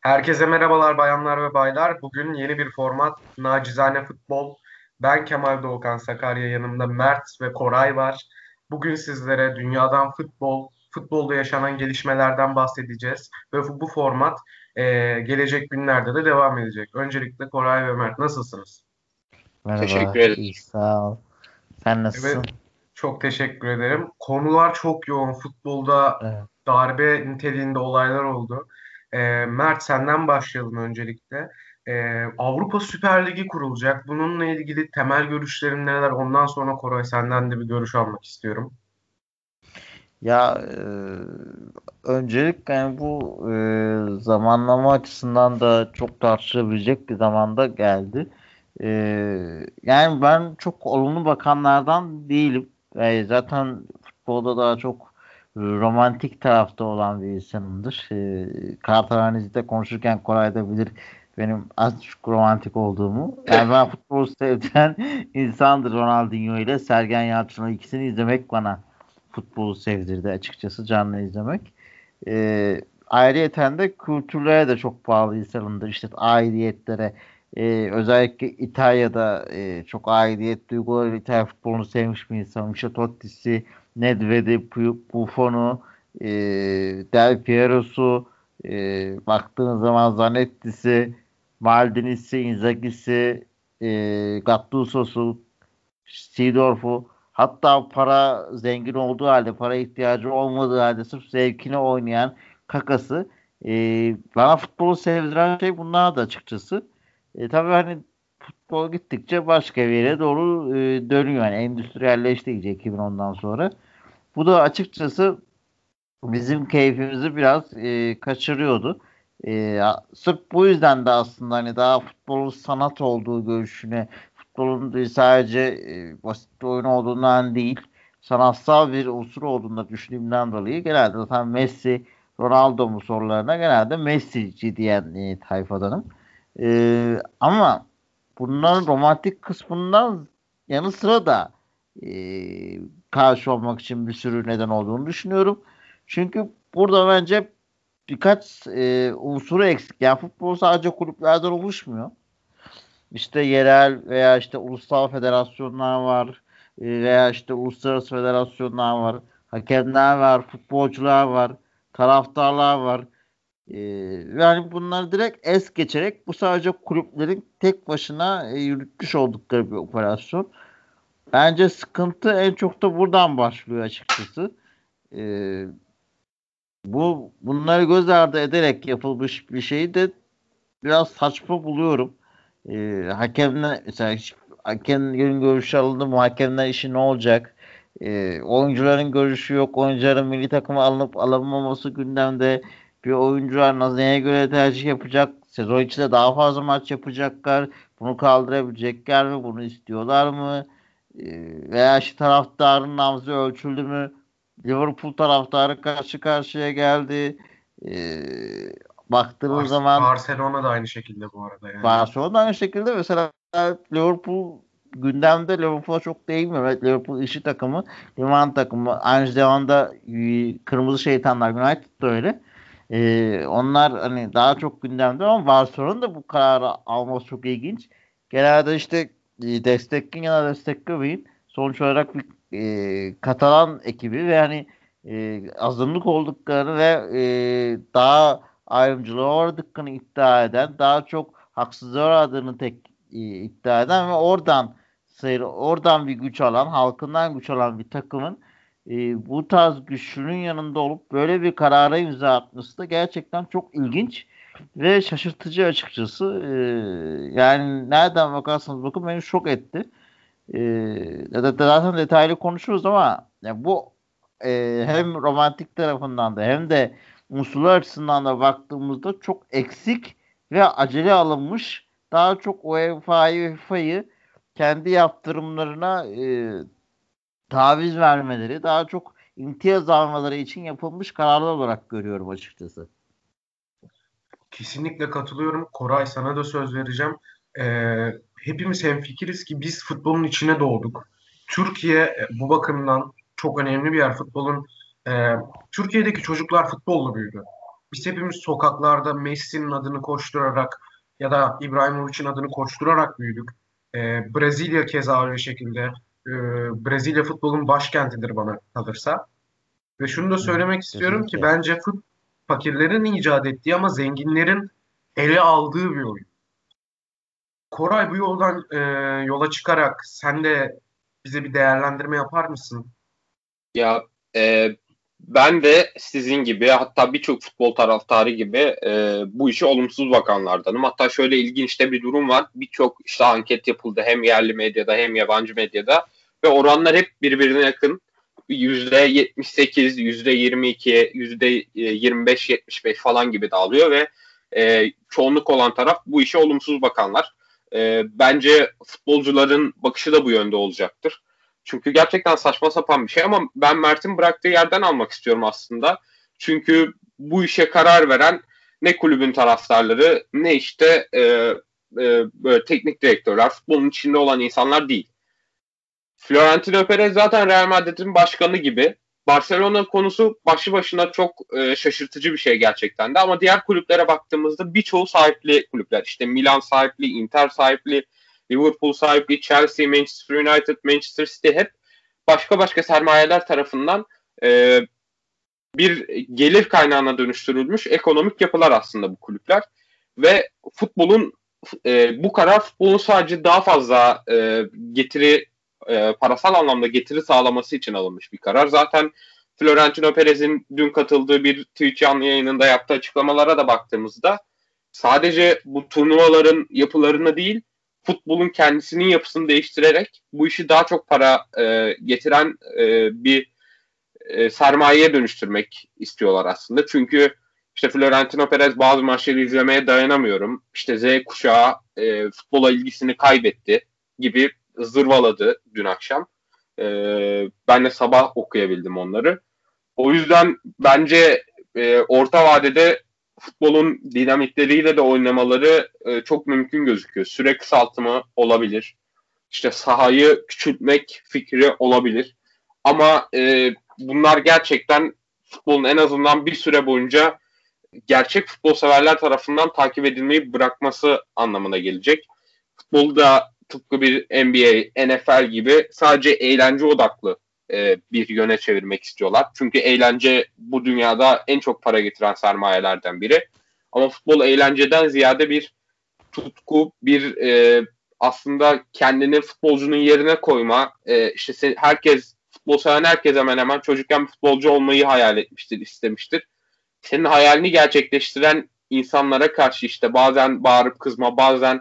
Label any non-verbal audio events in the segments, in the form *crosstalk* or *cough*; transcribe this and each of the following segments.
Herkese merhabalar bayanlar ve baylar. Bugün yeni bir format Nacizane Futbol. Ben Kemal Doğukan Sakarya yanımda Mert ve Koray var. Bugün sizlere dünyadan futbol, futbolda yaşanan gelişmelerden bahsedeceğiz. Ve bu format e, gelecek günlerde de devam edecek. Öncelikle Koray ve Mert nasılsınız? Merhaba. Teşekkür ederim. İyi, sağ ol. Sen nasılsın? Evet, çok teşekkür ederim. Konular çok yoğun. Futbolda evet. darbe niteliğinde olaylar oldu. E, Mert senden başlayalım öncelikle. E, Avrupa Süper Ligi kurulacak. Bununla ilgili temel görüşlerin neler? Ondan sonra Koray senden de bir görüş almak istiyorum. Ya e, öncelikle yani bu e, zamanlama açısından da çok tartışılabilecek bir zamanda geldi. E, yani ben çok olumlu bakanlardan değilim. E, zaten futbolda daha çok romantik tarafta olan bir insanımdır. E, Kartalaniz'de konuşurken Koray da bilir benim az çok romantik olduğumu. Yani ben *laughs* futbolu sevdiren insandır Ronaldinho ile Sergen Yalçın'ı ikisini izlemek bana futbolu sevdirdi açıkçası canlı izlemek. E, ayrıyeten de kültürlere de çok bağlı insanımdır. İşte aidiyetleri e, özellikle İtalya'da e, çok aidiyet duyguları İtalya futbolunu sevmiş bir insanım. İşte Totti'si, Nedved'i, Buffon'u, e, Del Piero'su, e, baktığınız zaman Zanetti'si, Maldini'si, Inzaghi'si, e, Gattuso'su, Seedorf'u hatta para zengin olduğu halde, para ihtiyacı olmadığı halde sırf zevkine oynayan kakası e, bana futbolu sevdiren şey bunlar da açıkçası. E, tabii hani futbol gittikçe başka bir yere doğru e, dönüyor. Yani endüstriyelleşti iyice 2010'dan sonra. Bu da açıkçası bizim keyfimizi biraz e, kaçırıyordu. E, sırf bu yüzden de aslında hani daha futbolun sanat olduğu görüşüne futbolun sadece e, basit bir oyun olduğundan değil sanatsal bir unsur olduğunda düşündüğümden dolayı genelde zaten Messi, Ronaldo mu sorularına genelde Messi'ci diyen e, tayfadanım. E, ama bunların romantik kısmından yanı sıra da e, karşı olmak için bir sürü neden olduğunu düşünüyorum. Çünkü burada bence birkaç e, unsuru eksik. Yani futbol sadece kulüplerden oluşmuyor. İşte yerel veya işte ulusal federasyonlar var e, veya işte uluslararası federasyonlar var. Hakemler var, futbolcular var, taraftarlar var. Ee, yani bunları direkt es geçerek bu sadece kulüplerin tek başına e, yürütmüş oldukları bir operasyon. Bence sıkıntı en çok da buradan başlıyor açıkçası. Ee, bu bunları göz ardı ederek yapılmış bir şeyi de biraz saçma buluyorum. Ee, hakemler mesela hakemlerin görüşü alındı mı? Hakemler işi ne olacak? Ee, oyuncuların görüşü yok. Oyuncuların milli takıma alınıp alınmaması gündemde. Bir oyuncular neye göre tercih yapacak? Sezon içinde daha fazla maç yapacaklar. Bunu kaldırabilecekler mi? Bunu istiyorlar mı? Ee, veya işte taraftarın nabzı ölçüldü mü? Liverpool taraftarı karşı karşıya geldi. Ee, baktığımız Bar- zaman Barcelona da aynı şekilde bu arada yani. Barcelona da aynı şekilde mesela Liverpool gündemde Liverpool'a çok değinmiyor. Evet, Liverpool işi takımı, liman takımı. Aynı zamanda e, Kırmızı Şeytanlar United da öyle. Ee, onlar hani daha çok gündemde ama Barcelona da bu kararı alması çok ilginç. Genelde işte e, destekleyin ya da desteklemeyin. Sonuç olarak bir e, Katalan ekibi ve hani e, azınlık olduklarını ve e, daha ayrımcılığa uğradıklarını iddia eden, daha çok haksızlığa uğradığını tek e, iddia eden ve oradan sayır, oradan bir güç alan, halkından güç alan bir takımın e, bu tarz güçlünün yanında olup böyle bir karara imza atması da gerçekten çok ilginç ve şaşırtıcı açıkçası. E, yani nereden bakarsanız bakın beni şok etti. E, zaten detaylı konuşuruz ama yani bu e, hem romantik tarafından da hem de unsurlar açısından da baktığımızda çok eksik ve acele alınmış daha çok UEFA'yı FIFA'yı kendi yaptırımlarına e, taviz vermeleri daha çok imtiyaz almaları için yapılmış kararlar olarak görüyorum açıkçası. Kesinlikle katılıyorum. Koray sana da söz vereceğim. Ee, hepimiz hemfikiriz ki biz futbolun içine doğduk. Türkiye e, bu bakımdan çok önemli bir yer. Futbolun e, Türkiye'deki çocuklar futbolla büyüdü. biz hepimiz sokaklarda Messi'nin adını koşturarak ya da İbrahimovic'in adını koşturarak büyüdük. E, Brezilya keza öyle şekilde. E, Brezilya futbolun başkentidir bana kalırsa. Ve şunu da söylemek istiyorum ki bence fut fakirlerin icat ettiği ama zenginlerin ele aldığı bir oyun. Koray bu yoldan e, yola çıkarak sen de bize bir değerlendirme yapar mısın? Ya e, ben de sizin gibi hatta birçok futbol taraftarı gibi e, bu işe olumsuz bakanlardanım. Hatta şöyle ilginç de bir durum var. Birçok işte anket yapıldı hem yerli medyada hem yabancı medyada ve oranlar hep birbirine yakın. %78, %22, %25-75 falan gibi dağılıyor ve e, çoğunluk olan taraf bu işe olumsuz bakanlar. E, bence futbolcuların bakışı da bu yönde olacaktır. Çünkü gerçekten saçma sapan bir şey ama ben Mert'in bıraktığı yerden almak istiyorum aslında. Çünkü bu işe karar veren ne kulübün taraftarları ne işte e, e, böyle teknik direktörler, futbolun içinde olan insanlar değil. Florentino Perez zaten Real Madrid'in başkanı gibi. Barcelona konusu başlı başına çok e, şaşırtıcı bir şey gerçekten de ama diğer kulüplere baktığımızda birçoğu sahipli kulüpler. İşte Milan sahipli, Inter sahipli, Liverpool sahibi, Chelsea, Manchester United, Manchester City hep başka başka sermayeler tarafından e, bir gelir kaynağına dönüştürülmüş ekonomik yapılar aslında bu kulüpler ve futbolun e, bu karar futbolun sadece daha fazla e, getiri e, parasal anlamda getiri sağlaması için alınmış bir karar. Zaten Florentino Perez'in dün katıldığı bir Twitch yayınında yaptığı açıklamalara da baktığımızda sadece bu turnuvaların yapılarını değil futbolun kendisinin yapısını değiştirerek bu işi daha çok para e, getiren e, bir e, sermayeye dönüştürmek istiyorlar aslında. Çünkü işte Florentino Perez bazı maçları izlemeye dayanamıyorum. İşte Z kuşağı e, futbola ilgisini kaybetti gibi zırvaladı dün akşam. E, ben de sabah okuyabildim onları. O yüzden bence e, orta vadede futbolun dinamikleriyle de oynamaları e, çok mümkün gözüküyor. Süre kısaltımı olabilir. İşte sahayı küçültmek fikri olabilir. Ama e, bunlar gerçekten futbolun en azından bir süre boyunca gerçek futbol severler tarafından takip edilmeyi bırakması anlamına gelecek. Futbolu da tıpkı bir NBA, NFL gibi sadece eğlence odaklı e, bir yöne çevirmek istiyorlar. Çünkü eğlence bu dünyada en çok para getiren sermayelerden biri. Ama futbol eğlenceden ziyade bir tutku, bir e, aslında kendini futbolcunun yerine koyma. E, işte sen, herkes futbol seven herkes hemen hemen çocukken futbolcu olmayı hayal etmiştir, istemiştir. Senin hayalini gerçekleştiren insanlara karşı işte bazen bağırıp kızma, bazen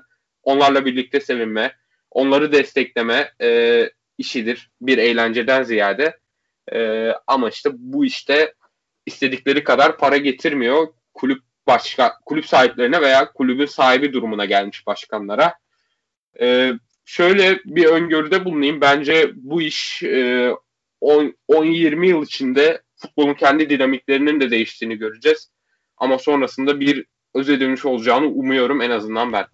onlarla birlikte sevinme, onları destekleme e, işidir. Bir eğlenceden ziyade. E, ama işte bu işte istedikleri kadar para getirmiyor. Kulüp başka kulüp sahiplerine veya kulübün sahibi durumuna gelmiş başkanlara. E, şöyle bir öngörüde bulunayım. Bence bu iş e, 10-20 yıl içinde futbolun kendi dinamiklerinin de değiştiğini göreceğiz. Ama sonrasında bir öze dönüş olacağını umuyorum en azından ben.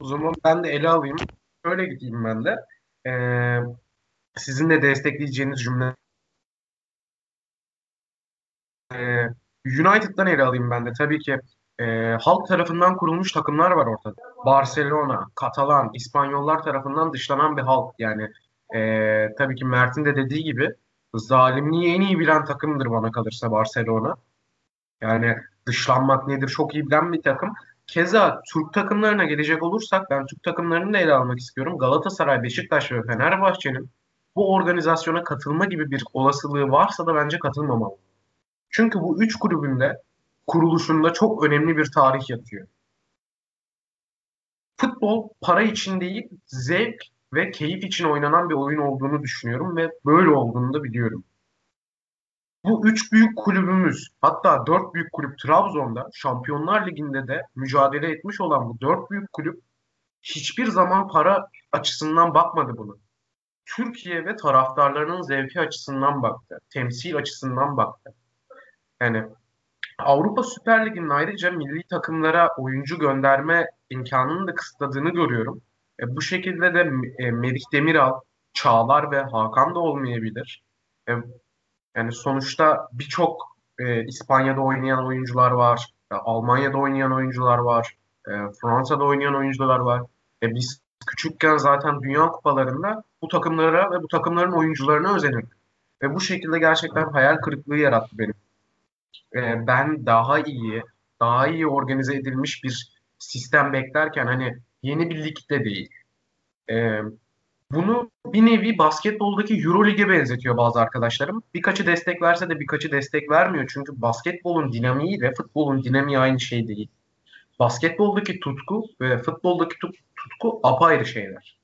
O zaman ben de ele alayım. Şöyle gideyim ben de. Ee, sizin de destekleyeceğiniz cümle ee, United'dan ele alayım ben de. Tabii ki e, halk tarafından kurulmuş takımlar var ortada. Barcelona, Katalan, İspanyollar tarafından dışlanan bir halk. Yani e, tabii ki Mert'in de dediği gibi zalimliği en iyi bilen takımdır bana kalırsa Barcelona. Yani dışlanmak nedir çok iyi bilen bir takım. Keza Türk takımlarına gelecek olursak ben Türk takımlarını da ele almak istiyorum. Galatasaray, Beşiktaş ve Fenerbahçe'nin bu organizasyona katılma gibi bir olasılığı varsa da bence katılmamalı. Çünkü bu üç kulübün de kuruluşunda çok önemli bir tarih yatıyor. Futbol para için değil, zevk ve keyif için oynanan bir oyun olduğunu düşünüyorum ve böyle olduğunu da biliyorum. Bu üç büyük kulübümüz hatta dört büyük kulüp Trabzon'da Şampiyonlar Ligi'nde de mücadele etmiş olan bu dört büyük kulüp hiçbir zaman para açısından bakmadı bunu. Türkiye ve taraftarlarının zevki açısından baktı. Temsil açısından baktı. Yani Avrupa Süper Ligi'nin ayrıca milli takımlara oyuncu gönderme imkanını da kısıtladığını görüyorum. E, bu şekilde de e, Merih Demiral, Çağlar ve Hakan da olmayabilir. E, yani sonuçta birçok e, İspanya'da oynayan oyuncular var, e, Almanya'da oynayan oyuncular var, e, Fransa'da oynayan oyuncular var. E, biz küçükken zaten Dünya Kupalarında bu takımlara ve bu takımların oyuncularına özenirdik. Ve bu şekilde gerçekten hayal kırıklığı yarattı benim. E, ben daha iyi, daha iyi organize edilmiş bir sistem beklerken hani yeni bir ligde değil. E, bunu bir nevi basketboldaki Euroleague'e benzetiyor bazı arkadaşlarım. Birkaçı destek verse de birkaçı destek vermiyor. Çünkü basketbolun dinamiği ile futbolun dinamiği aynı şey değil. Basketboldaki tutku ve futboldaki tutku apayrı şeyler.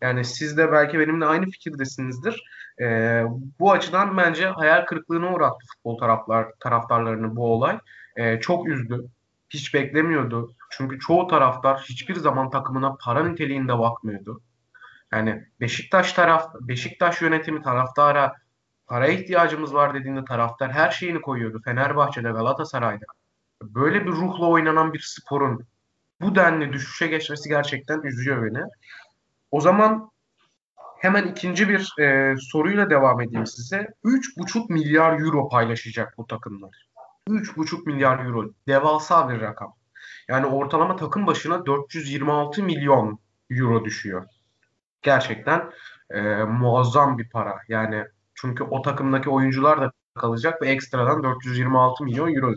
Yani siz de belki benimle aynı fikirdesinizdir. Ee, bu açıdan bence hayal kırıklığına uğrattı futbol taraflar, taraftarlarını bu olay. Ee, çok üzdü. Hiç beklemiyordu. Çünkü çoğu taraftar hiçbir zaman takımına para niteliğinde bakmıyordu. Yani Beşiktaş taraf, Beşiktaş yönetimi taraftara para ihtiyacımız var dediğinde taraftar her şeyini koyuyordu. Fenerbahçe'de, Galatasaray'da. Böyle bir ruhla oynanan bir sporun bu denli düşüşe geçmesi gerçekten üzüyor beni. O zaman hemen ikinci bir e, soruyla devam edeyim size. 3,5 milyar euro paylaşacak bu takımlar. 3,5 milyar euro. Devasa bir rakam. Yani ortalama takım başına 426 milyon euro düşüyor gerçekten e, muazzam bir para. Yani çünkü o takımdaki oyuncular da kalacak ve ekstradan 426 milyon euro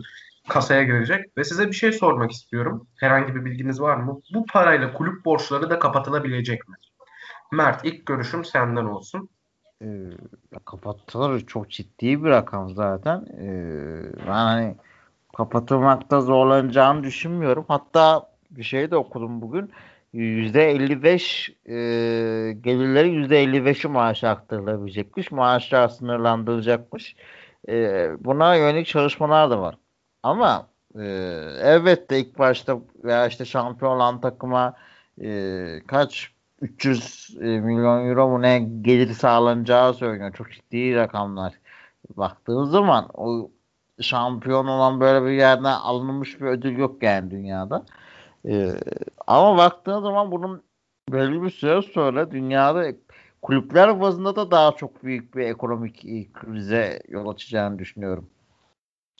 kasaya girecek. Ve size bir şey sormak istiyorum. Herhangi bir bilginiz var mı? Bu parayla kulüp borçları da kapatılabilecek mi? Mert ilk görüşüm senden olsun. E, kapatılır çok ciddi bir rakam zaten. E, ben hani kapatılmakta zorlanacağını düşünmüyorum. Hatta bir şey de okudum bugün. %55 e, gelirlerin %55'i maaşa aktarılabilecekmiş. Maaşlar sınırlandırılacakmış. E, buna yönelik çalışmalar da var. Ama e, elbette ilk başta veya işte şampiyon olan takıma e, kaç 300 e, milyon euro mu ne gelir sağlanacağı söyleniyor. Çok ciddi rakamlar. Baktığınız zaman o şampiyon olan böyle bir yerden alınmış bir ödül yok yani dünyada. Ee, ama baktığın zaman bunun belli bir süre sonra dünyada kulüpler bazında da daha çok büyük bir ekonomik krize yol açacağını düşünüyorum.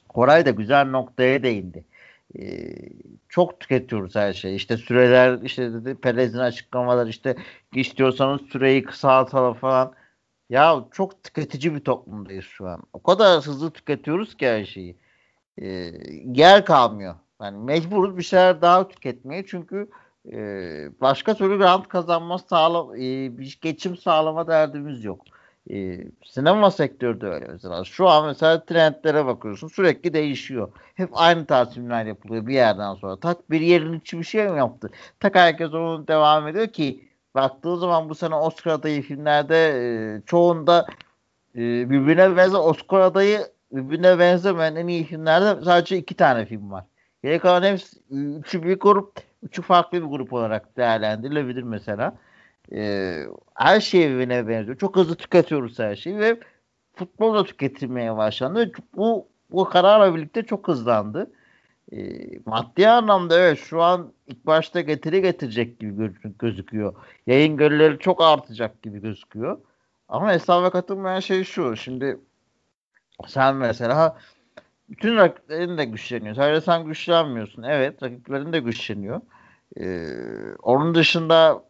Koray da güzel noktaya değindi. Ee, çok tüketiyoruz her şeyi. İşte süreler, işte dedi Perez'in açıklamalar işte istiyorsanız süreyi kısaltalım falan. Ya çok tüketici bir toplumdayız şu an. O kadar hızlı tüketiyoruz ki her şeyi. Ee, yer kalmıyor. Yani mecburuz bir şeyler daha tüketmeye çünkü e, başka türlü rant kazanma sağla, e, bir geçim sağlama derdimiz yok. E, sinema sektörü de öyle mesela. Şu an mesela trendlere bakıyorsun sürekli değişiyor. Hep aynı tarz filmler yapılıyor bir yerden sonra. Tak bir yerin içi bir şey mi yaptı? Tak herkes onu devam ediyor ki baktığı zaman bu sene Oscar adayı filmlerde e, çoğunda e, birbirine benzer Oscar adayı birbirine benzemeyen en iyi filmlerde sadece iki tane film var. Geri kalan üçü bir grup, üçü farklı bir grup olarak değerlendirilebilir mesela. Ee, her şey birbirine benziyor. Çok hızlı tüketiyoruz her şeyi ve futbol da tüketilmeye başlandı. Bu bu kararla birlikte çok hızlandı. E, maddi anlamda evet şu an ilk başta getiri getirecek gibi gözüküyor. Yayın gelirleri çok artacak gibi gözüküyor. Ama hesaba katılmayan şey şu. Şimdi sen mesela bütün rakiplerin de güçleniyor. Sadece sen güçlenmiyorsun. Evet rakiplerin de güçleniyor. Ee, onun dışında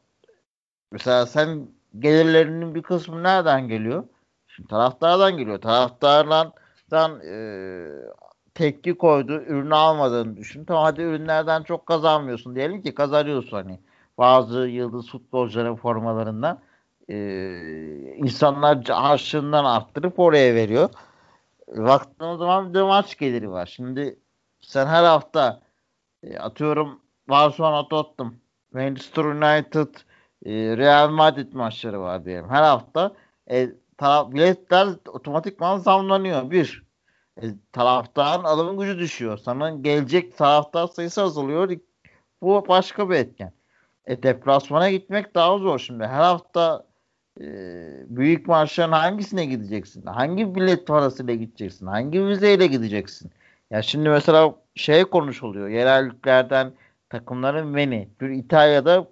mesela sen gelirlerinin bir kısmı nereden geliyor? Şimdi taraftardan geliyor. Taraftardan e, tepki koydu. Ürünü almadığını düşün. Tamam hadi ürünlerden çok kazanmıyorsun. Diyelim ki kazanıyorsun hani. Bazı yıldız futbolcuların formalarından e, insanlar harçlığından arttırıp oraya veriyor baktığımız zaman bir maç geliri var. Şimdi sen her hafta e, atıyorum Barcelona Tottenham, Manchester United, e, Real Madrid maçları var diyelim. Her hafta e, taraf, biletler otomatikman zamlanıyor. Bir, e, taraftarın alım gücü düşüyor. Sana gelecek taraftar sayısı azalıyor. Bu başka bir etken. E, deplasmana gitmek daha zor şimdi. Her hafta ee, büyük maçların hangisine gideceksin? Hangi bilet parasıyla gideceksin? Hangi vizeyle gideceksin? Ya şimdi mesela şey konuşuluyor. Yerelliklerden takımların Veni. Bir İtalya'da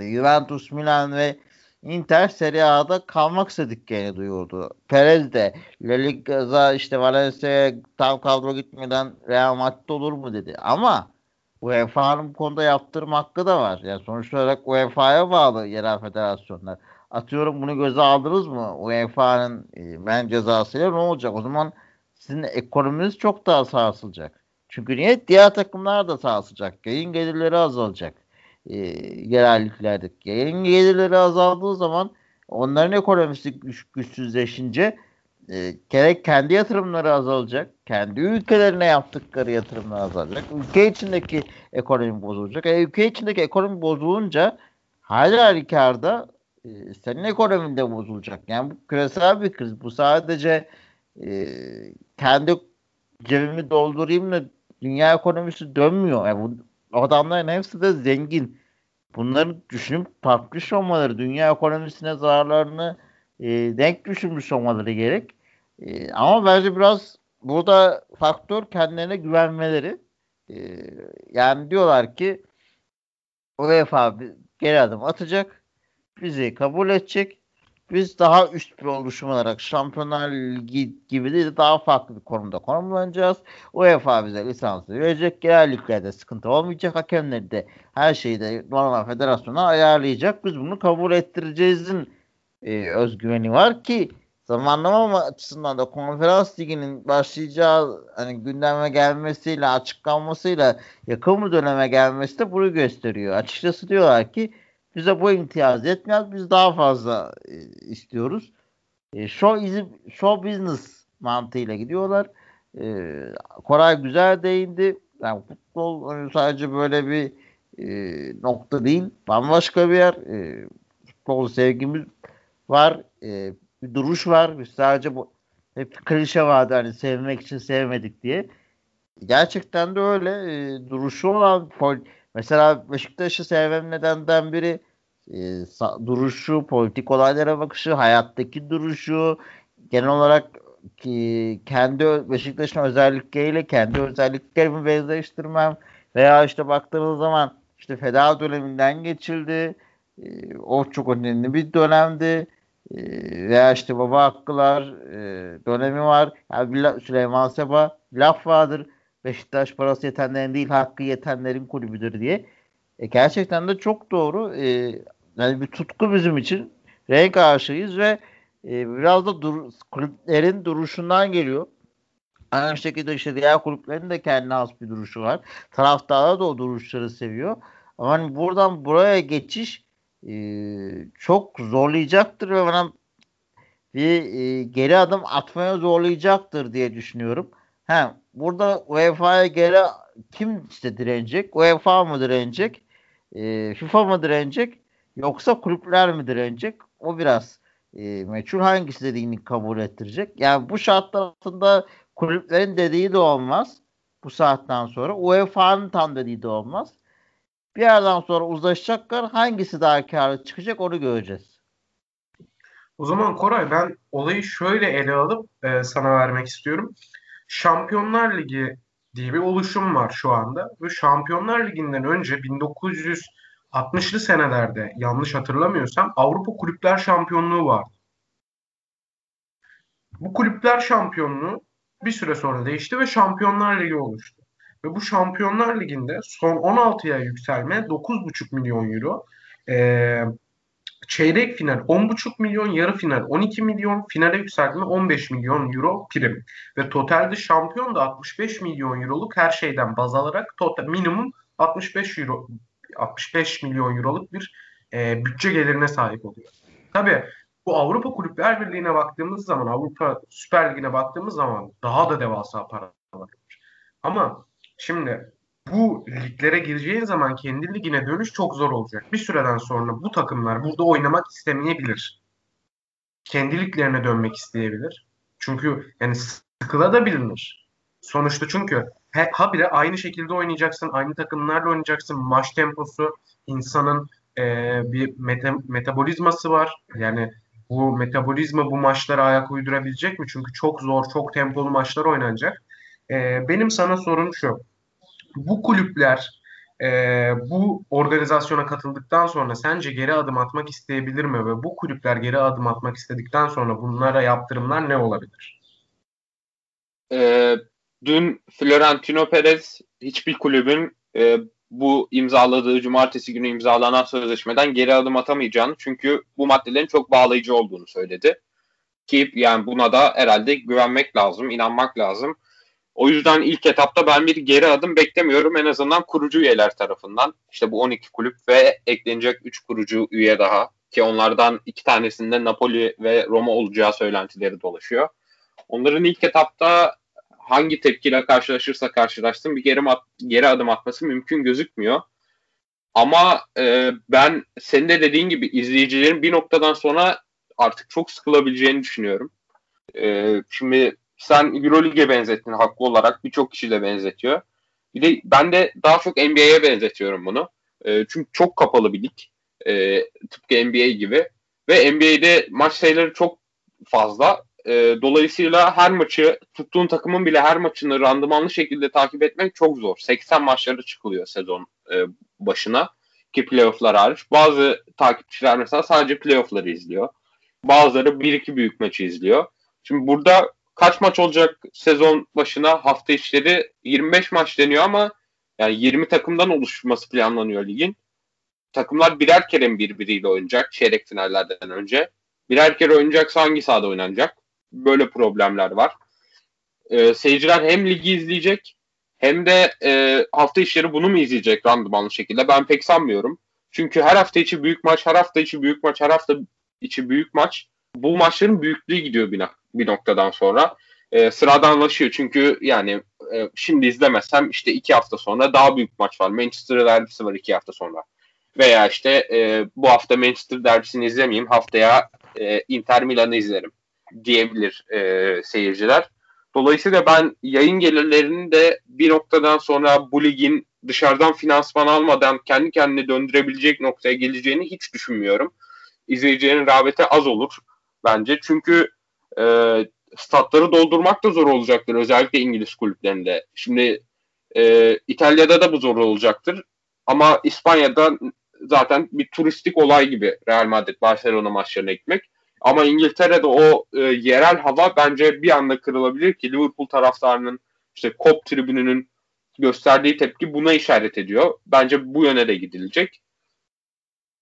Juventus, Milan ve Inter Serie A'da kalmak istediklerini duyurdu. Perez de La Liga'da işte Valencia'ya tam kadro gitmeden Real Madrid olur mu dedi. Ama UEFA'nın bu konuda yaptırım hakkı da var. Yani sonuç olarak UEFA'ya bağlı yerel federasyonlar. Atıyorum bunu göze aldınız mı? UEFA'nın e, ben cezasıyla ne olacak? O zaman sizin ekonominiz çok daha sarsılacak. Çünkü niye? Diğer takımlar da sarsılacak. Yayın gelirleri azalacak. E, yerel liglerdeki. Yayın gelirleri azaldığı zaman onların ekonomisi güç, güçsüzleşince e, gerek kendi yatırımları azalacak, kendi ülkelerine yaptıkları yatırımlar azalacak, ülke içindeki ekonomi bozulacak. E, ülke içindeki ekonomi bozulunca hala halükarda e, senin ekonomin de bozulacak. Yani bu küresel bir kriz. Bu sadece e, kendi cebimi doldurayım da dünya ekonomisi dönmüyor. Yani bu adamların hepsi de zengin. Bunları düşünüp tartmış olmaları, dünya ekonomisine zararlarını e, denk düşünmüş olmaları gerek. E, ama bence biraz burada faktör kendilerine güvenmeleri. E, yani diyorlar ki UEFA geri adım atacak. Bizi kabul edecek. Biz daha üst bir oluşum olarak Şampiyonlar Ligi gibi değil daha farklı bir konumda konumlanacağız. UEFA bize lisansı verecek. Genel liglerde sıkıntı olmayacak. Hakemleri de her şeyi de normal federasyona ayarlayacak. Biz bunu kabul ettireceğizin e, özgüveni var ki zamanlama açısından da konferans liginin başlayacağı hani gündeme gelmesiyle açıklanmasıyla yakın bir döneme gelmesi de bunu gösteriyor. Açıkçası diyorlar ki bize bu imtiyaz yetmez. Biz daha fazla e, istiyoruz. E, show, is, show business mantığıyla gidiyorlar. E, Koray güzel değindi. Yani futbol hani sadece böyle bir e, nokta değil. Bambaşka bir yer. E, futbol sevgimiz var. E, bir duruş var. Biz sadece bu hep klişe vardı hani sevmek için sevmedik diye. Gerçekten de öyle. E, duruşu olan mesela Beşiktaş'ı sevmem nedenden biri e, duruşu, politik olaylara bakışı, hayattaki duruşu, genel olarak ki kendi Beşiktaş'ın özellikleriyle kendi özelliklerimi benzeştirmem veya işte baktığınız zaman işte feda döneminden geçildi. E, o çok önemli bir dönemdi. E, veya işte baba hakkılar e, dönemi var. Yani Süleyman Seba laf vardır. Beşiktaş parası yetenlerin değil hakkı yetenlerin kulübüdür diye. E, gerçekten de çok doğru. E, yani bir tutku bizim için. Renk aşığıyız ve e, biraz da dur, kulüplerin duruşundan geliyor. Aynı şekilde işte diğer kulüplerin de kendine has bir duruşu var. Taraftarlar da o duruşları seviyor. Ama hani buradan buraya geçiş e, çok zorlayacaktır ve bana bir e, geri adım atmaya zorlayacaktır diye düşünüyorum. Ha, burada UEFA'ya geri kim işte direnecek? UEFA mı direnecek? E, FIFA mı direnecek? Yoksa kulüpler mi direnecek? O biraz e, meçhul hangisi dediğini kabul ettirecek. Yani bu şartlar altında kulüplerin dediği de olmaz. Bu saatten sonra UEFA'nın tam dediği de olmaz. Bir yerden sonra uzlaşacaklar. Hangisi daha karlı çıkacak onu göreceğiz. O zaman Koray ben olayı şöyle ele alıp e, sana vermek istiyorum. Şampiyonlar Ligi diye bir oluşum var şu anda. Ve Şampiyonlar Ligi'nden önce 1960'lı senelerde yanlış hatırlamıyorsam Avrupa Kulüpler Şampiyonluğu vardı. Bu kulüpler şampiyonluğu bir süre sonra değişti ve Şampiyonlar Ligi oluştu. Ve bu Şampiyonlar Ligi'nde son 16'ya yükselme 9,5 milyon euro. Ee, çeyrek final 10,5 milyon, yarı final 12 milyon, finale yükselme 15 milyon euro prim. Ve totalde şampiyon da 65 milyon euroluk her şeyden baz alarak total minimum 65 euro 65 milyon euroluk bir e, bütçe gelirine sahip oluyor. Tabii bu Avrupa Kulüpler Birliği'ne baktığımız zaman, Avrupa Süper Ligi'ne baktığımız zaman daha da devasa paralar var. Ama şimdi bu liglere gireceğin zaman kendi ligine dönüş çok zor olacak. Bir süreden sonra bu takımlar burada oynamak istemeyebilir. Kendi liglerine dönmek isteyebilir. Çünkü yani sıkılabilir. Sonuçta çünkü he, habire aynı şekilde oynayacaksın, aynı takımlarla oynayacaksın. Maç temposu, insanın e, bir meta, metabolizması var. Yani bu metabolizma bu maçlara ayak uydurabilecek mi? Çünkü çok zor, çok tempolu maçlar oynanacak. E, benim sana sorum şu bu kulüpler e, bu organizasyona katıldıktan sonra sence geri adım atmak isteyebilir mi ve bu kulüpler geri adım atmak istedikten sonra bunlara yaptırımlar ne olabilir? E, dün Florentino Perez hiçbir kulübün e, bu imzaladığı cumartesi günü imzalanan sözleşmeden geri adım atamayacağını çünkü bu maddelerin çok bağlayıcı olduğunu söyledi. Ki yani buna da herhalde güvenmek lazım, inanmak lazım. O yüzden ilk etapta ben bir geri adım beklemiyorum en azından kurucu üyeler tarafından. İşte bu 12 kulüp ve eklenecek 3 kurucu üye daha ki onlardan iki tanesinde Napoli ve Roma olacağı söylentileri dolaşıyor. Onların ilk etapta hangi tepkiyle karşılaşırsa karşılaşsın bir geri, at, geri adım atması mümkün gözükmüyor. Ama e, ben senin de dediğin gibi izleyicilerin bir noktadan sonra artık çok sıkılabileceğini düşünüyorum. E, şimdi sen Euroleague'e benzettin haklı olarak. Birçok kişi de benzetiyor. Bir de ben de daha çok NBA'ye benzetiyorum bunu. E, çünkü çok kapalı bir lig. E, tıpkı NBA gibi. Ve NBA'de maç sayıları çok fazla. E, dolayısıyla her maçı tuttuğun takımın bile her maçını randımanlı şekilde takip etmek çok zor. 80 maçları çıkılıyor sezon e, başına ki playofflar hariç. Bazı takipçiler mesela sadece playoffları izliyor. Bazıları 1-2 büyük maçı izliyor. Şimdi burada kaç maç olacak sezon başına hafta içleri 25 maç deniyor ama yani 20 takımdan oluşması planlanıyor ligin. Takımlar birer kere mi birbiriyle oynayacak çeyrek finallerden önce? Birer kere oynayacaksa hangi sahada oynanacak? Böyle problemler var. Ee, seyirciler hem ligi izleyecek hem de e, hafta içleri bunu mu izleyecek randımanlı şekilde? Ben pek sanmıyorum. Çünkü her hafta içi büyük maç, her hafta içi büyük maç, her hafta içi büyük maç. Bu maçların büyüklüğü gidiyor bir, bir noktadan sonra. E, sıradanlaşıyor çünkü yani e, şimdi izlemesem işte iki hafta sonra daha büyük maç var. Manchester derbisi var iki hafta sonra. Veya işte e, bu hafta Manchester derbisini izlemeyeyim haftaya e, Inter Milan'ı izlerim diyebilir e, seyirciler. Dolayısıyla ben yayın gelirlerinin de bir noktadan sonra bu ligin dışarıdan finansman almadan kendi kendine döndürebilecek noktaya geleceğini hiç düşünmüyorum. İzleyicilerin rağbeti az olur bence. Çünkü e, statları doldurmak da zor olacaktır özellikle İngiliz kulüplerinde. Şimdi e, İtalya'da da bu zor olacaktır. Ama İspanya'da zaten bir turistik olay gibi Real Madrid Barcelona maçlarına gitmek. Ama İngiltere'de o e, yerel hava bence bir anda kırılabilir ki Liverpool taraftarının işte Kop tribününün gösterdiği tepki buna işaret ediyor. Bence bu yöne de gidilecek.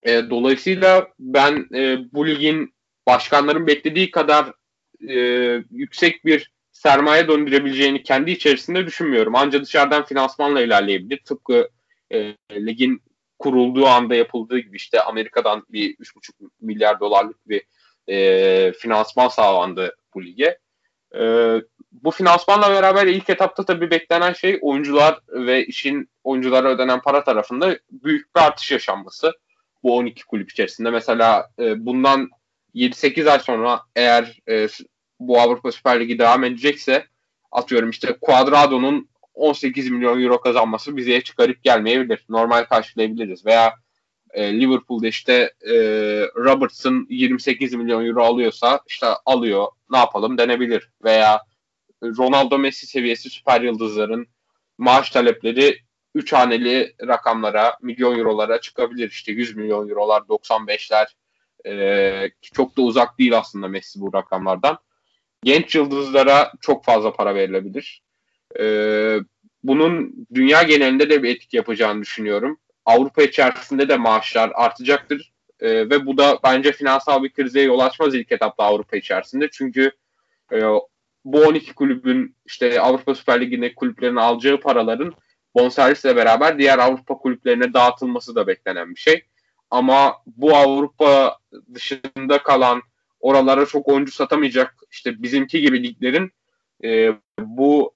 E, dolayısıyla ben e, bu ligin başkanların beklediği kadar e, yüksek bir sermaye döndürebileceğini kendi içerisinde düşünmüyorum. Ancak dışarıdan finansmanla ilerleyebilir. Tıpkı e, ligin kurulduğu anda yapıldığı gibi işte Amerika'dan bir 3,5 milyar dolarlık bir e, finansman sağlandı bu lige. E, bu finansmanla beraber ilk etapta tabii beklenen şey oyuncular ve işin oyunculara ödenen para tarafında büyük bir artış yaşanması. Bu 12 kulüp içerisinde. Mesela e, bundan 7-8 ay sonra eğer e, bu Avrupa Süper Ligi devam edecekse atıyorum işte Cuadrado'nun 18 milyon euro kazanması bize çıkarıp gelmeyebilir. Normal karşılayabiliriz. Veya e, Liverpool'da işte e, Robertson 28 milyon euro alıyorsa işte alıyor ne yapalım denebilir. Veya Ronaldo Messi seviyesi süper yıldızların maaş talepleri 3 haneli rakamlara, milyon eurolara çıkabilir. İşte 100 milyon eurolar, 95'ler e, çok da uzak değil aslında Messi bu rakamlardan. Genç yıldızlara çok fazla para verilebilir. E, bunun dünya genelinde de bir etki yapacağını düşünüyorum. Avrupa içerisinde de maaşlar artacaktır. E, ve bu da bence finansal bir krize yol açmaz ilk etapta Avrupa içerisinde. Çünkü e, bu 12 kulübün işte Avrupa Süper Ligi'ndeki kulüplerin alacağı paraların bonservisle beraber diğer Avrupa kulüplerine dağıtılması da beklenen bir şey. Ama bu Avrupa dışında kalan oralara çok oyuncu satamayacak işte bizimki gibi liglerin e, bu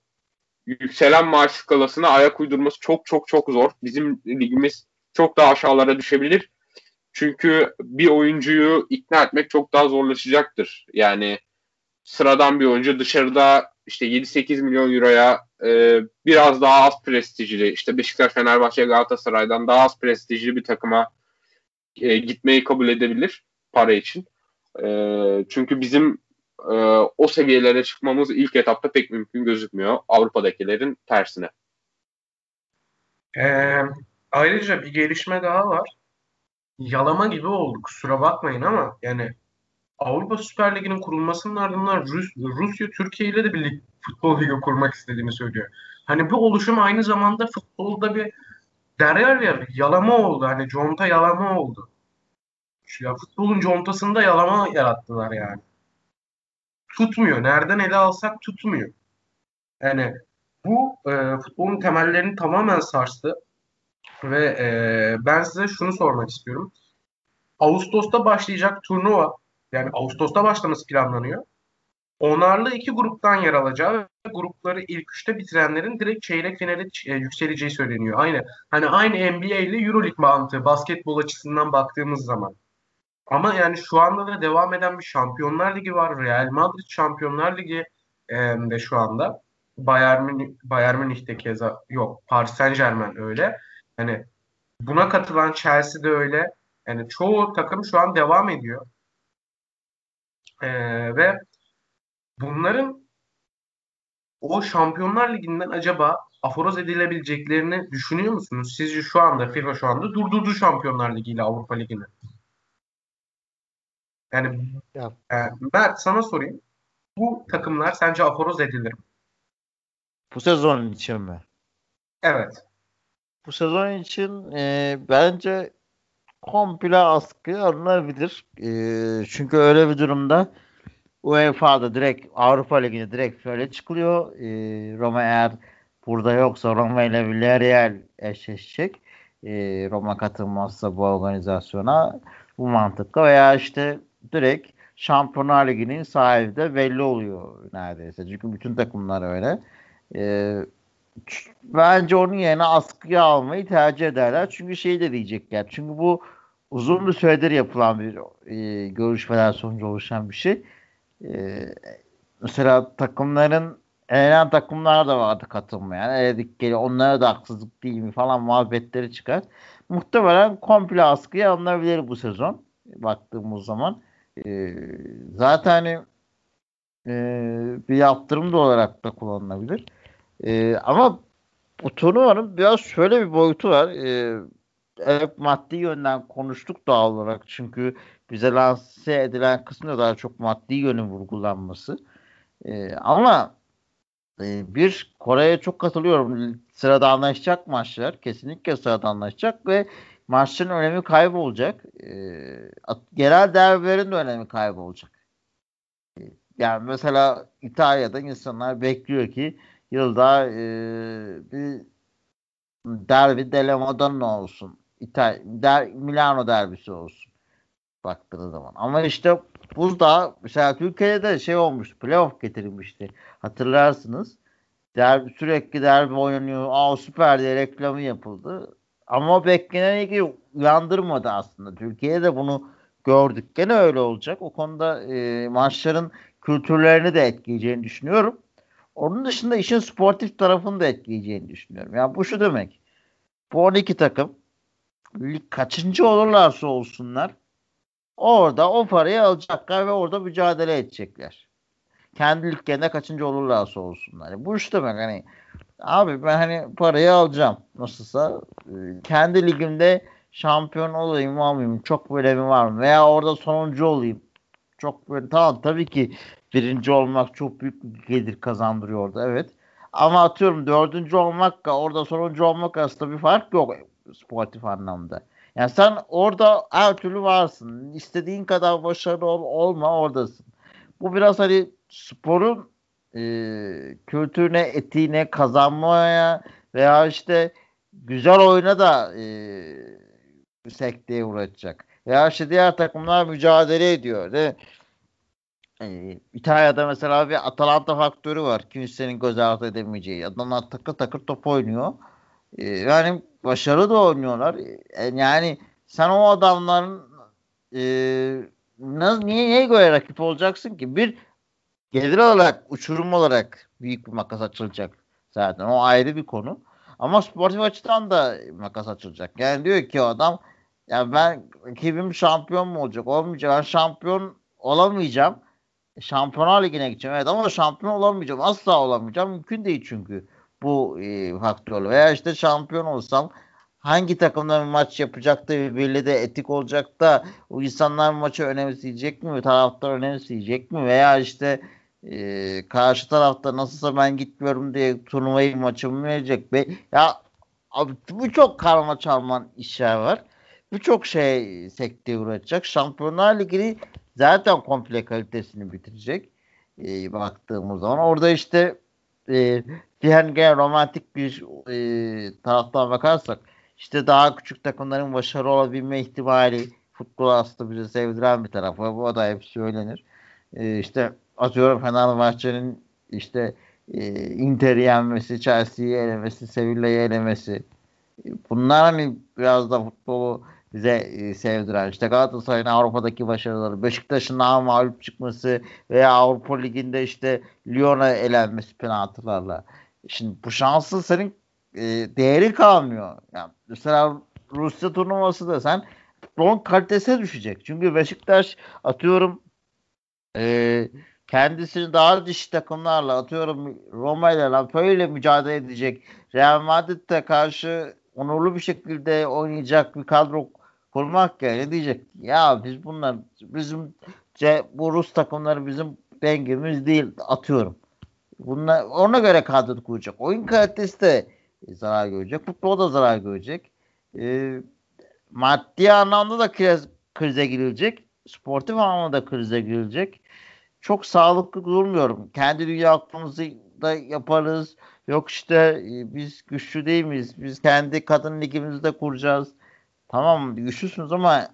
yükselen maaş skalasına ayak uydurması çok çok çok zor. Bizim ligimiz çok daha aşağılara düşebilir. Çünkü bir oyuncuyu ikna etmek çok daha zorlaşacaktır. Yani sıradan bir oyuncu dışarıda işte 7-8 milyon euroya e, biraz daha az prestijli işte Beşiktaş, Fenerbahçe, Galatasaray'dan daha az prestijli bir takıma e, gitmeyi kabul edebilir para için. E, çünkü bizim e, o seviyelere çıkmamız ilk etapta pek mümkün gözükmüyor Avrupa'dakilerin tersine. Ee, ayrıca bir gelişme daha var. Yalama gibi oldu kusura bakmayın ama yani Avrupa Süper Ligi'nin kurulmasının ardından Rus, Rusya Türkiye ile de bir lig, futbol ligi kurmak istediğini söylüyor. Hani bu oluşum aynı zamanda futbolda bir derler ya yalama oldu. Hani conta yalama oldu. Ya futbolun contasında yalama yarattılar yani. Tutmuyor. Nereden ele alsak tutmuyor. Yani bu e, futbolun temellerini tamamen sarstı. Ve e, ben size şunu sormak istiyorum. Ağustos'ta başlayacak turnuva yani Ağustos'ta başlaması planlanıyor. Onarlı iki gruptan yer alacağı ve grupları ilk üçte bitirenlerin direkt çeyrek finale e, yükseleceği söyleniyor. Aynı hani aynı NBA ile EuroLeague mantığı basketbol açısından baktığımız zaman. Ama yani şu anda da devam eden bir Şampiyonlar Ligi var. Real Madrid Şampiyonlar Ligi e, de şu anda. Bayern Münih, Bayern Münih'te keza yok. Paris Saint Germain öyle. Hani buna katılan Chelsea de öyle. Yani çoğu takım şu an devam ediyor. Ee, ve bunların o Şampiyonlar Ligi'nden acaba aforoz edilebileceklerini düşünüyor musunuz? Sizce şu anda FIFA şu anda durdurdu Şampiyonlar Ligi ile Avrupa Ligi'ni. Yani ya. e, Mert sana sorayım. Bu takımlar sence aforoz edilir mi? Bu sezon için mi? Evet. Bu sezon için e, bence komple askı alınabilir. E, çünkü öyle bir durumda UEFA'da direkt Avrupa Ligi'ne direkt şöyle çıkılıyor. E, Roma eğer burada yoksa Roma ile Villarreal eşleşecek. E, Roma katılmazsa bu organizasyona bu mantıkla veya işte direkt Şampiyonlar Ligi'nin sahibi de belli oluyor neredeyse. Çünkü bütün takımlar öyle. E, bence onun yerine askıya almayı tercih ederler. Çünkü şey de diyecekler. Çünkü bu uzun bir süredir yapılan bir e, görüşmeler sonucu oluşan bir şey. E, mesela takımların elenen takımlar da vardı katılmayan. Eledik geliyor. Onlara da haksızlık değil mi falan muhabbetleri çıkar. Muhtemelen komple askıya alınabilir bu sezon. Baktığımız zaman. E, zaten hani e, bir yaptırım da olarak da kullanılabilir. E, ama bu turnuvanın biraz şöyle bir boyutu var. E, evet maddi yönden konuştuk doğal olarak. Çünkü bize lanse edilen kısmında daha çok maddi yönün vurgulanması. E, ama e, bir Kore'ye çok katılıyorum. Sırada anlaşacak maçlar. Kesinlikle sırada anlaşacak ve maçların önemi kaybolacak. E, genel derbilerin de önemi kaybolacak. E, yani mesela İtalya'da insanlar bekliyor ki yılda e, bir derbi delle Madonna olsun. İtal der, Milano derbisi olsun. Baktığı zaman. Ama işte buzda mesela Türkiye'de de şey olmuş. Playoff getirilmişti. Hatırlarsınız. Derbi, sürekli derbi oynanıyor. Aa süper diye reklamı yapıldı. Ama beklenen ilgi uyandırmadı aslında. Türkiye'de de bunu gördük. Gene öyle olacak. O konuda e, maçların kültürlerini de etkileyeceğini düşünüyorum. Onun dışında işin sportif tarafını da etkileyeceğini düşünüyorum. Yani bu şu demek. Bu 12 takım kaçıncı olurlarsa olsunlar orada o parayı alacaklar ve orada mücadele edecekler. Kendi liglerinde kaçıncı olurlarsa olsunlar. Yani bu şu demek hani abi ben hani parayı alacağım nasılsa e, kendi ligimde şampiyon olayım olmayayım çok böyle mi var mı veya orada sonuncu olayım çok böyle tamam tabii ki birinci olmak çok büyük bir gelir kazandırıyor orada evet. Ama atıyorum dördüncü olmakla orada sonuncu olmak arasında bir fark yok sportif anlamda. Yani sen orada her türlü varsın. İstediğin kadar başarılı ol, olma oradasın. Bu biraz hani sporun e, kültürüne, etiğine, kazanmaya veya işte güzel oyuna da e, sekteye uğratacak. Veya işte diğer takımlar mücadele ediyor. De, e, İtalya'da mesela bir Atalanta faktörü var. Kimsenin göz ardı edemeyeceği. Adamlar takır takır top oynuyor. E, yani başarılı da oynuyorlar. E, yani sen o adamların e, nasıl, niye, neye göre rakip olacaksın ki? Bir gelir olarak, uçurum olarak büyük bir makas açılacak zaten. O ayrı bir konu. Ama sportif açıdan da makas açılacak. Yani diyor ki o adam ya ben rakibim şampiyon mu olacak? Olmayacak. Ben şampiyon olamayacağım. Şampiyonlar Ligi'ne gideceğim. Evet ama şampiyon olamayacağım. Asla olamayacağım. Mümkün değil çünkü bu e, faktörle. Veya işte şampiyon olsam hangi takımla bir maç yapacak da belli de etik olacak da o insanlar maçı önemseyecek mi? Taraftar önemseyecek mi? Veya işte e, karşı tarafta nasılsa ben gitmiyorum diye turnuvayı maçımı verecek be. Ya abi bu çok karma çarman işler var. Birçok şey sekteye uğratacak. Şampiyonlar Ligi'ni zaten komple kalitesini bitirecek. E, baktığımız zaman. Orada işte e, diğer gene romantik bir e, taraftan bakarsak işte daha küçük takımların başarılı olabilme ihtimali futbol aslında bizi sevdiren bir tarafı. Bu da hep söylenir. E, işte atıyorum Fenerbahçe'nin işte e, Inter'i yenmesi, Chelsea'yi elemesi, Sevilla'yı elemesi. Bunlar hani biraz da futbolu bize e, sevdiren işte Galatasaray'ın Avrupa'daki başarıları, Beşiktaş'ın daha mağlup çıkması veya Avrupa Ligi'nde işte Lyon'a elenmesi penaltılarla. Şimdi bu şansın senin e, değeri kalmıyor. Yani mesela Rusya turnuvası da sen futbolun kalitesine düşecek. Çünkü Beşiktaş atıyorum e, kendisini daha dişi takımlarla atıyorum Roma ile böyle mücadele edecek. Real Madrid'e karşı onurlu bir şekilde oynayacak bir kadro kurmak yani diyecek ya biz bunlar bizim bu Rus takımları bizim dengimiz değil atıyorum. Bunlar ona göre kadro kuracak. Oyun kalitesi de zarar görecek. Futbol da zarar görecek. E, maddi anlamda da kriz, krize girilecek. Sportif anlamda da krize girilecek. Çok sağlıklı durmuyorum. Kendi dünya aklımızı da yaparız. Yok işte e, biz güçlü değil miyiz? Biz kendi kadın ligimizi de kuracağız. Tamam güçlüsünüz ama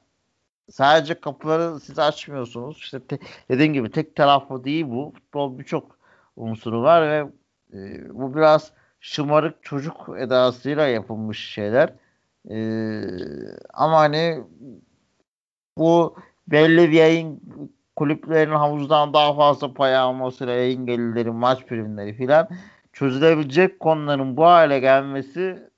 sadece kapıları siz açmıyorsunuz. İşte te, dediğim gibi tek taraflı değil bu. Futbol birçok unsuru var ve e, bu biraz şımarık çocuk edasıyla yapılmış şeyler. E, ama hani bu belli bir yayın kulüplerin havuzdan daha fazla pay almasıyla yayın gelirleri, maç primleri filan çözülebilecek konuların bu hale gelmesi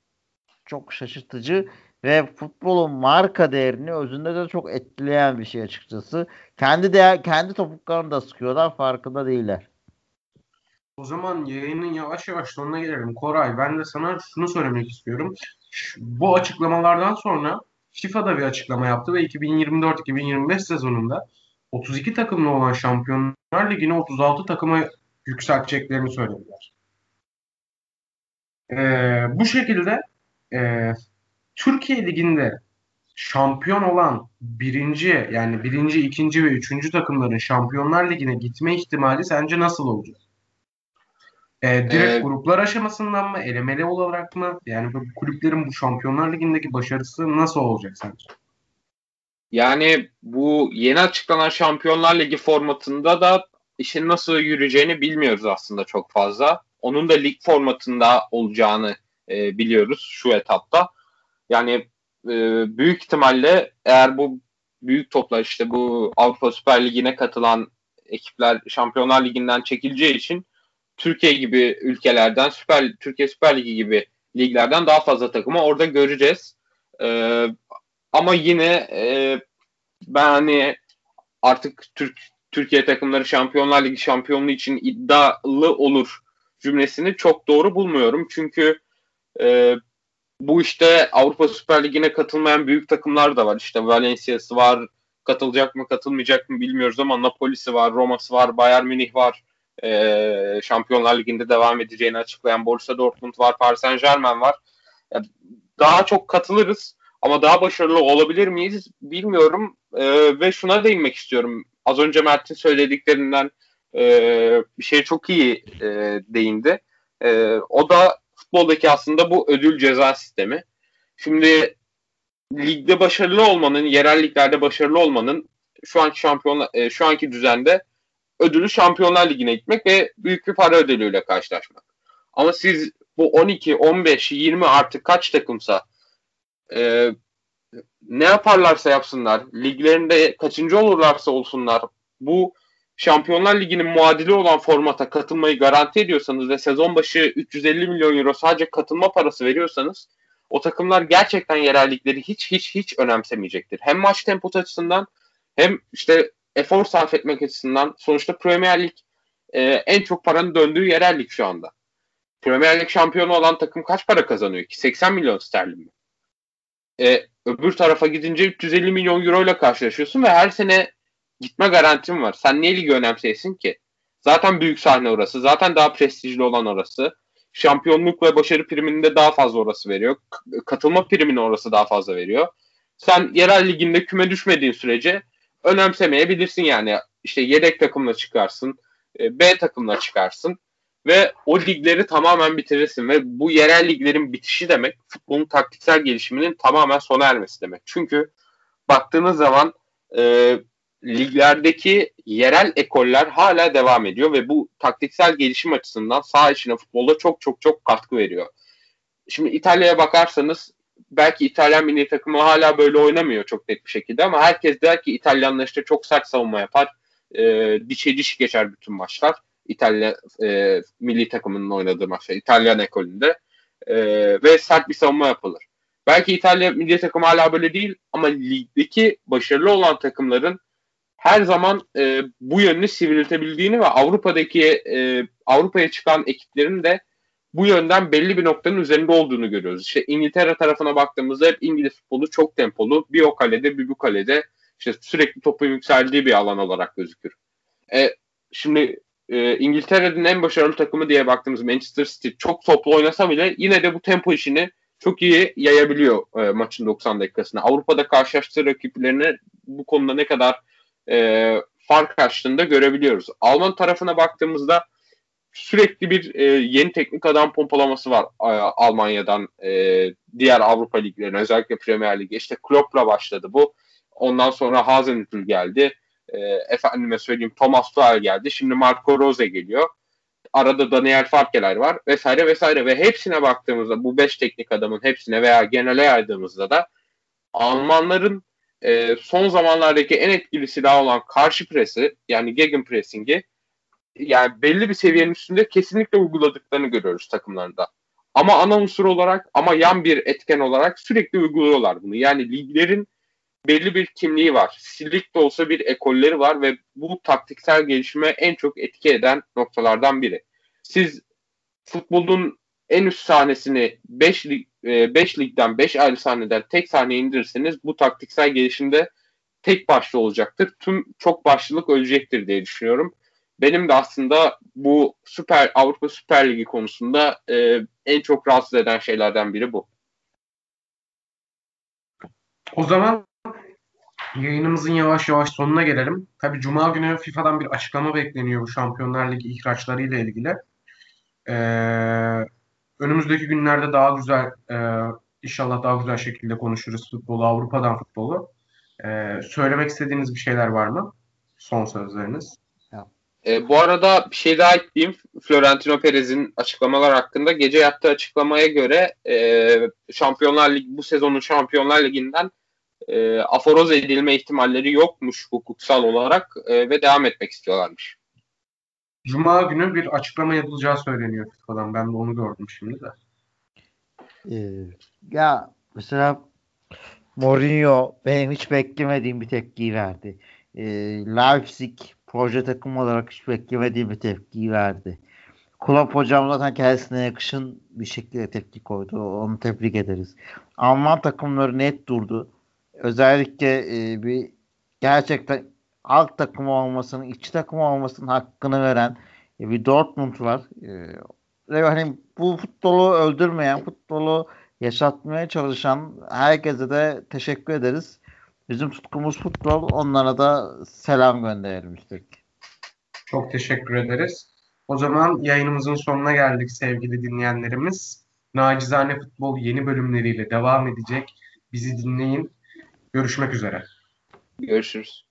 çok şaşırtıcı ve futbolun marka değerini özünde de çok etkileyen bir şey açıkçası. Kendi değer, kendi topuklarını da sıkıyorlar farkında değiller. O zaman yayının yavaş yavaş sonuna gelelim. Koray ben de sana şunu söylemek istiyorum. Bu açıklamalardan sonra FIFA da bir açıklama yaptı ve 2024-2025 sezonunda 32 takımlı olan Şampiyonlar Ligi'ni 36 takıma yükselteceklerini söylediler. Ee, bu şekilde e, Türkiye Ligi'nde şampiyon olan birinci yani birinci, ikinci ve üçüncü takımların Şampiyonlar Ligi'ne gitme ihtimali sence nasıl olacak? Ee, direkt ee, gruplar aşamasından mı, elemeli olarak mı? Yani bu kulüplerin bu Şampiyonlar Ligi'ndeki başarısı nasıl olacak sence? Yani bu yeni açıklanan Şampiyonlar Ligi formatında da işin nasıl yürüyeceğini bilmiyoruz aslında çok fazla. Onun da lig formatında olacağını e, biliyoruz şu etapta. Yani e, büyük ihtimalle eğer bu büyük toplar işte bu Avrupa Süper Ligi'ne katılan ekipler Şampiyonlar Ligi'nden çekileceği için Türkiye gibi ülkelerden Süper Türkiye Süper Ligi gibi liglerden daha fazla takımı orada göreceğiz. Ee, ama yine e, ben hani artık Türk Türkiye takımları Şampiyonlar Ligi şampiyonluğu için iddialı olur cümlesini çok doğru bulmuyorum. Çünkü e, bu işte Avrupa Süper Ligi'ne katılmayan büyük takımlar da var. İşte Valencia'sı var, katılacak mı katılmayacak mı bilmiyoruz ama Napoli'si var, Roma'sı var, Bayern Münih var. Ee, Şampiyonlar Ligi'nde devam edeceğini açıklayan Borussia Dortmund var, Paris Saint Germain var. Daha çok katılırız ama daha başarılı olabilir miyiz bilmiyorum. Ee, ve şuna değinmek istiyorum. Az önce Mert'in söylediklerinden e, bir şey çok iyi e, değindi. E, o da futboldaki aslında bu ödül ceza sistemi. Şimdi ligde başarılı olmanın, yerel liglerde başarılı olmanın şu anki şampiyonlar e, şu anki düzende ödülü Şampiyonlar Ligi'ne gitmek ve büyük bir para ödülüyle karşılaşmak. Ama siz bu 12, 15, 20 artık kaç takımsa e, ne yaparlarsa yapsınlar, liglerinde kaçıncı olurlarsa olsunlar bu Şampiyonlar Ligi'nin muadili olan formata katılmayı garanti ediyorsanız ve sezon başı 350 milyon euro sadece katılma parası veriyorsanız o takımlar gerçekten yerellikleri hiç hiç hiç önemsemeyecektir. Hem maç temposu açısından hem işte efor sarf etmek açısından sonuçta Premier Lig e, en çok paranın döndüğü yerellik şu anda. Premier Lig şampiyonu olan takım kaç para kazanıyor ki? 80 milyon sterlin mi? e, öbür tarafa gidince 350 milyon euro ile karşılaşıyorsun ve her sene gitme garantin var. Sen niye ligi önemseyesin ki? Zaten büyük sahne orası. Zaten daha prestijli olan orası. Şampiyonluk ve başarı priminde daha fazla orası veriyor. Katılma primini orası daha fazla veriyor. Sen yerel liginde küme düşmediğin sürece önemsemeyebilirsin yani. İşte yedek takımla çıkarsın. E, B takımla çıkarsın ve o ligleri tamamen bitirirsin ve bu yerel liglerin bitişi demek futbolun taktiksel gelişiminin tamamen sona ermesi demek. Çünkü baktığınız zaman e, liglerdeki yerel ekoller hala devam ediyor ve bu taktiksel gelişim açısından sağ içine futbolda çok çok çok katkı veriyor. Şimdi İtalya'ya bakarsanız belki İtalyan milli takımı hala böyle oynamıyor çok net bir şekilde ama herkes der ki İtalyanlar işte çok sert savunma yapar. E, dişe diş geçer bütün maçlar. İtalya e, milli takımının oynadığı maçlar. İtalyan ekolünde. E, ve sert bir savunma yapılır. Belki İtalya milli takımı hala böyle değil ama ligdeki başarılı olan takımların her zaman e, bu yönünü sivriltebildiğini ve Avrupa'daki e, Avrupa'ya çıkan ekiplerin de bu yönden belli bir noktanın üzerinde olduğunu görüyoruz. İşte İngiltere tarafına baktığımızda hep İngiliz futbolu çok tempolu. Bir o kalede bir bu kalede işte sürekli topun yükseldiği bir alan olarak gözükür. E, şimdi e, İngiltere'nin en başarılı takımı diye baktığımız Manchester City çok toplu oynasa bile yine de bu tempo işini çok iyi yayabiliyor e, maçın 90 dakikasında. Avrupa'da karşılaştığı rakiplerine bu konuda ne kadar e, fark açtığını görebiliyoruz. Alman tarafına baktığımızda sürekli bir e, yeni teknik adam pompalaması var e, Almanya'dan e, diğer Avrupa liglerine özellikle Premier Lig'e. İşte Klopp'la başladı bu. Ondan sonra Hasenhüttl geldi. E, efendime söyleyeyim Thomas Tuchel geldi. Şimdi Marco Rose geliyor. Arada Daniel Farkeler var vesaire vesaire ve hepsine baktığımızda bu beş teknik adamın hepsine veya genele yaydığımızda da Almanların e, son zamanlardaki en etkili silah olan karşı presi yani gegenpressing'i yani belli bir seviyenin üstünde kesinlikle uyguladıklarını görüyoruz takımlarında. Ama ana unsur olarak ama yan bir etken olarak sürekli uyguluyorlar bunu. Yani liglerin belli bir kimliği var. Silik de olsa bir ekolleri var ve bu taktiksel gelişime en çok etki eden noktalardan biri. Siz futbolun en üst sahnesini 5 lig, 5 ligden 5 ayrı sahneden tek sahneye indirirseniz bu taktiksel gelişimde tek başlı olacaktır. Tüm çok başlılık ölecektir diye düşünüyorum. Benim de aslında bu Süper Avrupa Süper Ligi konusunda e, en çok rahatsız eden şeylerden biri bu. O zaman Yayınımızın yavaş yavaş sonuna gelelim. Tabi Cuma günü FIFA'dan bir açıklama bekleniyor bu Şampiyonlar Ligi ihraçları ile ilgili. Ee, önümüzdeki günlerde daha güzel, e, inşallah daha güzel şekilde konuşuruz futbolu, Avrupa'dan futbolu. Ee, söylemek istediğiniz bir şeyler var mı? Son sözleriniz. E, bu arada bir şey daha ekleyeyim. Florentino Perez'in açıklamalar hakkında gece yaptığı açıklamaya göre e, Şampiyonlar Ligi bu sezonun Şampiyonlar Ligi'nden e, aforoz edilme ihtimalleri yokmuş hukuksal olarak e, ve devam etmek istiyorlarmış. Cuma günü bir açıklama yapılacağı söyleniyor FIFA'dan. Ben de onu gördüm şimdi de. Ee, ya mesela Mourinho benim hiç beklemediğim bir tepkiyi verdi. Ee, Leipzig proje takım olarak hiç beklemediğim bir tepkiyi verdi. Klopp hocam zaten kendisine yakışın bir şekilde tepki koydu. Onu tebrik ederiz. Alman takımları net durdu özellikle e, bir gerçekten alt takım olmasının, iç takım olmasının hakkını veren e, bir Dortmund var. E, ve hani bu futbolu öldürmeyen, futbolu yaşatmaya çalışan herkese de teşekkür ederiz. Bizim tutkumuz futbol. Onlara da selam gönderelim istedik. Çok teşekkür ederiz. O zaman yayınımızın sonuna geldik sevgili dinleyenlerimiz. Nacizane Futbol yeni bölümleriyle devam edecek. Bizi dinleyin. Görüşmek üzere. Görüşürüz.